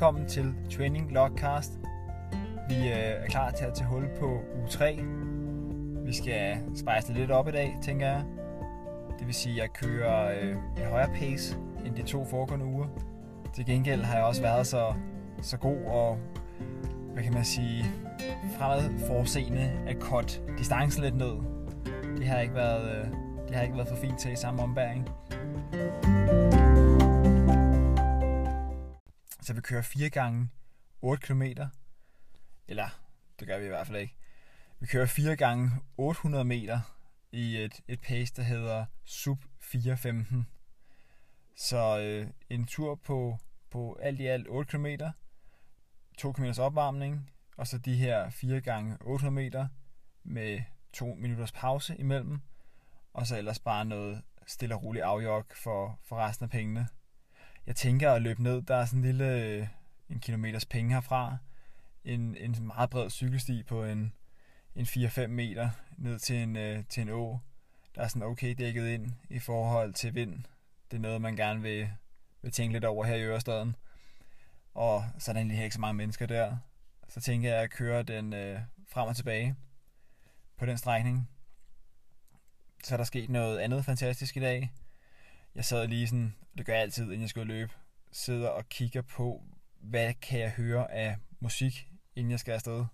Velkommen til Training Logcast. Vi øh, er klar til at tage hul på uge 3. Vi skal spejse det lidt op i dag, tænker jeg. Det vil sige, at jeg kører øh, en højere pace end de to foregående uger. Til gengæld har jeg også været så, så god og, hvad kan man sige, fremad forseende at cut distancen lidt ned. Det har ikke været, øh, det har ikke været for fint til i samme ombæring. Så vi kører 4 gange 8 km. Eller, det gør vi i hvert fald ikke. Vi kører 4 gange 800 meter i et, et pace, der hedder sub 415. Så øh, en tur på, på alt i alt 8 km, 2 km opvarmning, og så de her 4 gange 800 meter med 2 minutters pause imellem, og så ellers bare noget stille og roligt afjog for, for resten af pengene. Jeg tænker at løbe ned, der er sådan en lille øh, en kilometers penge herfra, en, en meget bred cykelsti på en, en 4-5 meter ned til en, øh, til en å, der er sådan okay dækket ind i forhold til vind. Det er noget, man gerne vil, vil tænke lidt over her i Ørestaden. Og så er der egentlig ikke så mange mennesker der. Så tænker jeg at køre den øh, frem og tilbage på den strækning. Så er der sket noget andet fantastisk i dag. Jeg sad lige sådan, det gør jeg altid, inden jeg skal løbe, sidder og kigger på, hvad kan jeg høre af musik, inden jeg skal afsted.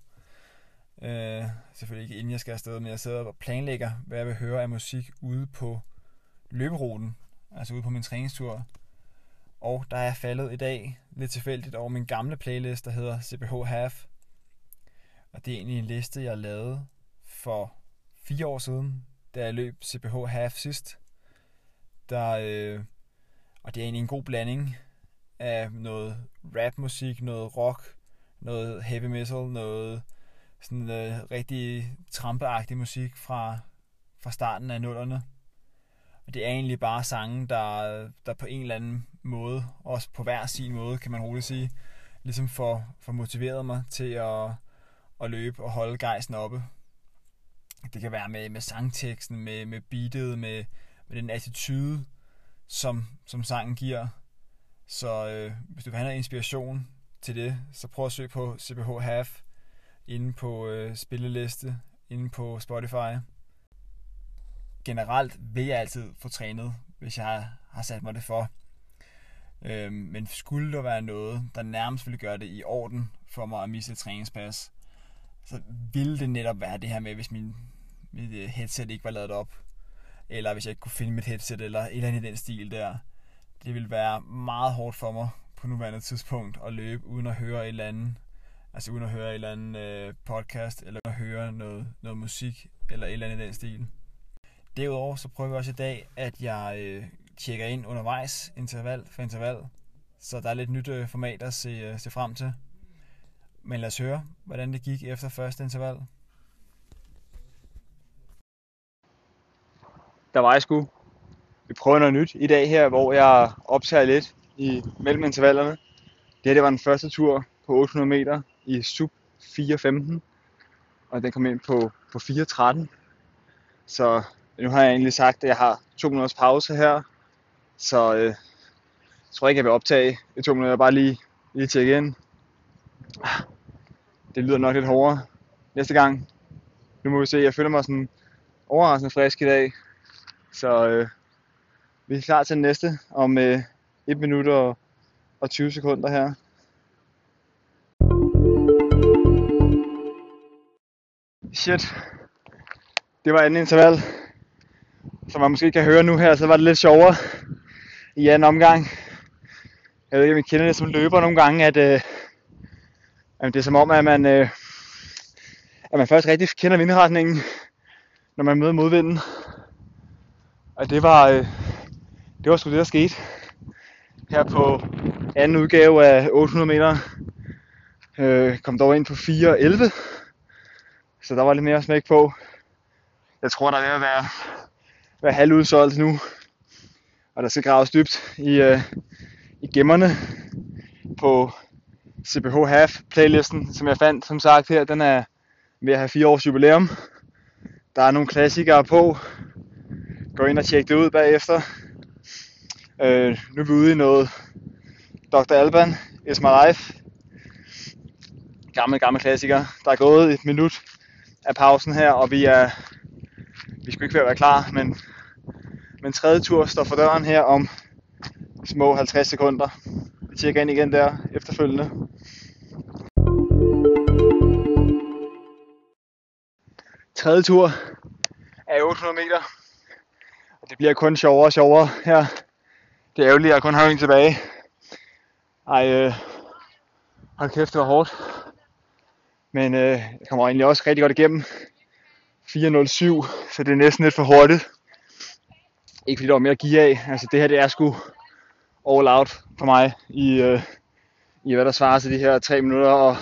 Øh, selvfølgelig ikke inden jeg skal afsted, men jeg sidder og planlægger, hvad jeg vil høre af musik ude på løberuten, altså ude på min træningstur. Og der er jeg faldet i dag lidt tilfældigt over min gamle playlist, der hedder CPH Half. Og det er egentlig en liste, jeg lavede for fire år siden, da jeg løb CPH Half sidst. Der, øh, og det er egentlig en god blanding af noget rapmusik, noget rock, noget heavy metal, noget sådan øh, rigtig trampeagtig musik fra, fra starten af nullerne. Og det er egentlig bare sange, der, der på en eller anden måde, også på hver sin måde, kan man roligt sige, ligesom for, for motiveret mig til at, at løbe og holde gejsten oppe. Det kan være med, med sangteksten, med, med beatet, med, med den attitude, som, som sangen giver. Så øh, hvis du vil have noget inspiration til det, så prøv at søge på CPH Half inde på øh, spilleliste, inde på Spotify. Generelt vil jeg altid få trænet, hvis jeg har sat mig det for. Øh, men skulle der være noget, der nærmest ville gøre det i orden for mig at misse et træningspas, så ville det netop være det her med, hvis min, mit øh, headset ikke var lavet op, eller hvis jeg ikke kunne finde mit headset, eller et eller andet i den stil der. Det ville være meget hårdt for mig på nuværende tidspunkt at løbe uden at høre et eller andet, altså uden at høre et eller andet øh, podcast, eller at høre noget, noget musik, eller et eller andet i den stil. Derudover så prøver vi også i dag, at jeg øh, tjekker ind undervejs, interval for interval, så der er lidt nyt øh, format at se, øh, se frem til. Men lad os høre, hvordan det gik efter første interval. Der var jeg sgu. Vi prøver noget nyt i dag her, hvor jeg optager lidt i mellem intervallerne. Det her det var den første tur på 800 meter i sub 4.15, og den kom ind på, på 4.13. Så nu har jeg egentlig sagt, at jeg har to minutters pause her, så øh, jeg tror ikke, jeg vil optage i to minutter, bare lige, lige tjekke ind. Ah, det lyder nok lidt hårdere næste gang. Nu må vi se, jeg føler mig sådan overraskende frisk i dag, så øh, vi er klar til den næste om øh, 1 minut og, og 20 sekunder her. Shit. Det var anden interval. Som man måske kan høre nu her, så var det lidt sjovere i anden omgang. Jeg ved ikke, om I kender det som løber nogle gange, at, øh, at det er som om, at man, øh, at man først rigtig kender vindretningen, når man møder modvinden. Og det var, øh, det var sgu det, der skete. Her på anden udgave af 800 meter. Øh, kom dog ind på 4.11. Så der var lidt mere smæk på. Jeg tror, der er ved at være, være halvudsolgt nu. Og der skal graves dybt i, øh, i gemmerne på CPH Half playlisten, som jeg fandt, som sagt her. Den er ved at have fire års jubilæum. Der er nogle klassikere på, gå ind og tjekke det ud bagefter. Øh, nu er vi ude i noget Dr. Alban It's My Life. Gammel, gammel klassiker. Der er gået et minut af pausen her, og vi er vi skulle ikke være klar, men, men tredje tur står for døren her om små 50 sekunder. Vi tjekker ind igen der efterfølgende. Tredje tur er 800 meter. Og det bliver kun sjovere og sjovere her. Det er ærgerligt, at jeg kun har en tilbage. Ej, øh, hold kæft, det var hårdt. Men øh, jeg kommer egentlig også rigtig godt igennem. 4.07, så det er næsten lidt for hurtigt. Ikke fordi der var mere at give af. Altså det her, det er sgu all out for mig i, øh, i hvad der svarer til de her 3 minutter og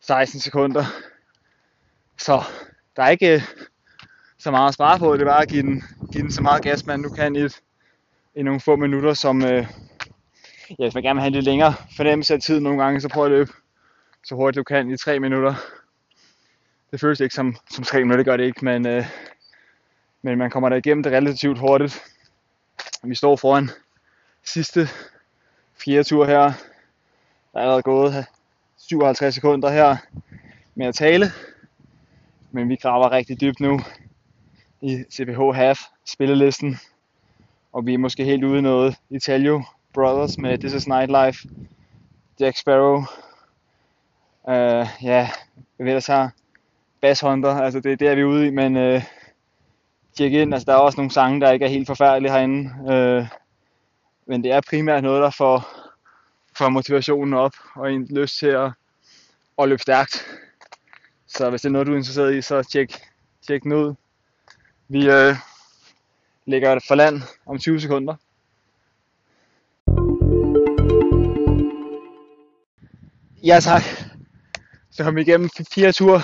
16 sekunder. Så der er ikke øh, så meget at spare på. Det er bare at give den, give den så meget gas, man nu kan i, et, i nogle få minutter, som øh, ja, hvis man gerne vil have en lidt længere fornemmelse af tiden nogle gange, så prøv at løbe så hurtigt du kan i 3 minutter. Det føles ikke som, som 3 minutter, det gør det ikke, men, øh, men man kommer der igennem det relativt hurtigt. Vi står foran sidste fjerde tur her. Der er allerede gået øh, 57 sekunder her med at tale. Men vi graver rigtig dybt nu i CPH Half spillelisten. Og vi er måske helt ude i noget Italio Brothers med This is Nightlife, Jack Sparrow, øh, ja, hvad ellers har, Bass Hunter, altså det er der vi er ude i, men uh, tjek ind, altså der er også nogle sange, der ikke er helt forfærdelige herinde, øh, men det er primært noget, der får, får motivationen op, og en lyst til at, at løbe stærkt. Så hvis det er noget, du er interesseret i, så tjek, tjek den ud. Vi øh, lægger for land om 20 sekunder. Ja tak. Så kom vi igennem fire ture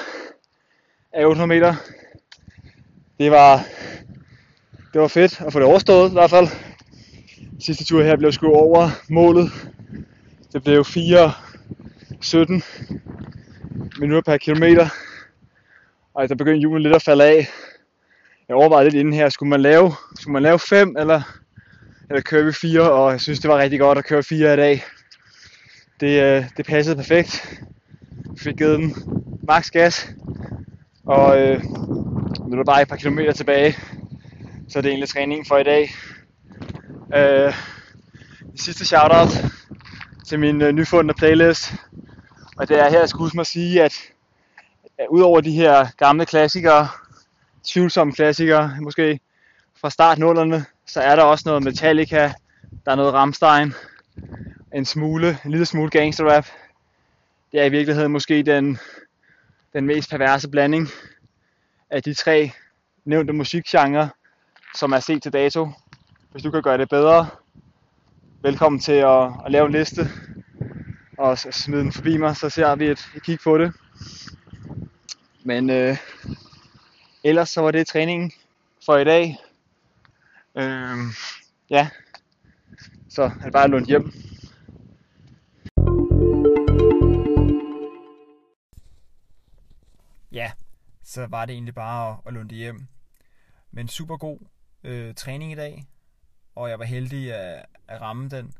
af 800 meter. Det var, det var fedt at få det overstået i hvert fald. Sidste tur her blev sgu over målet. Det blev 4.17 minutter per kilometer. Og der begyndte julen lidt at falde af. Jeg overvejede lidt inden her, skulle man lave, skulle man lave 5 eller, eller køre vi 4, og jeg synes det var rigtig godt at køre 4 i dag. Det, øh, det passede perfekt. Jeg fik givet den maks gas, og øh, nu er der bare et par kilometer tilbage, så det er egentlig træningen for i dag. Øh, det sidste shoutout til min øh, nyfundne playlist, og det er her, jeg skulle huske mig at sige, at, at udover de her gamle klassikere, tvivlsomme klassikere, måske fra startnullerne, så er der også noget Metallica, der er noget Ramstein, en smule, en lille smule gangster rap. Det er i virkeligheden måske den, den mest perverse blanding af de tre nævnte musikgenre, som er set til dato. Hvis du kan gøre det bedre, velkommen til at, at lave en liste og smide den forbi mig, så ser vi et, et kig på det. Men øh, ellers så var det træningen for i dag. Øhm, ja, så er det bare lånt hjem. Ja, så var det egentlig bare at, at lunde hjem. Men super god øh, træning i dag, og jeg var heldig at, at ramme den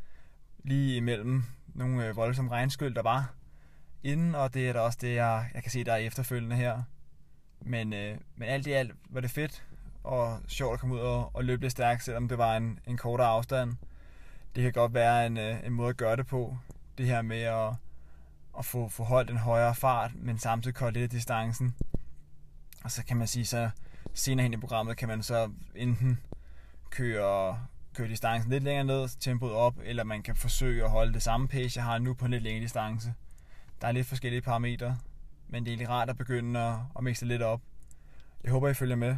lige imellem nogle øh, voldsomme regnskyld, der var inden, og det er da også det, jeg, jeg kan se, der er efterfølgende her. Men, øh, men alt i alt var det fedt og sjovt at komme ud og, og løbe lidt stærkt, selvom det var en, en kortere afstand. Det kan godt være en, øh, en måde at gøre det på, det her med at, at få, få holdt en højere fart, men samtidig korte lidt distancen. Og så kan man sige, så senere hen i programmet kan man så enten køre, køre distancen lidt længere ned, tempoet op, eller man kan forsøge at holde det samme pace, jeg har nu på en lidt længere distance. Der er lidt forskellige parametre, men det er egentlig rart at begynde at, at mixe lidt op. Jeg håber, I følger med.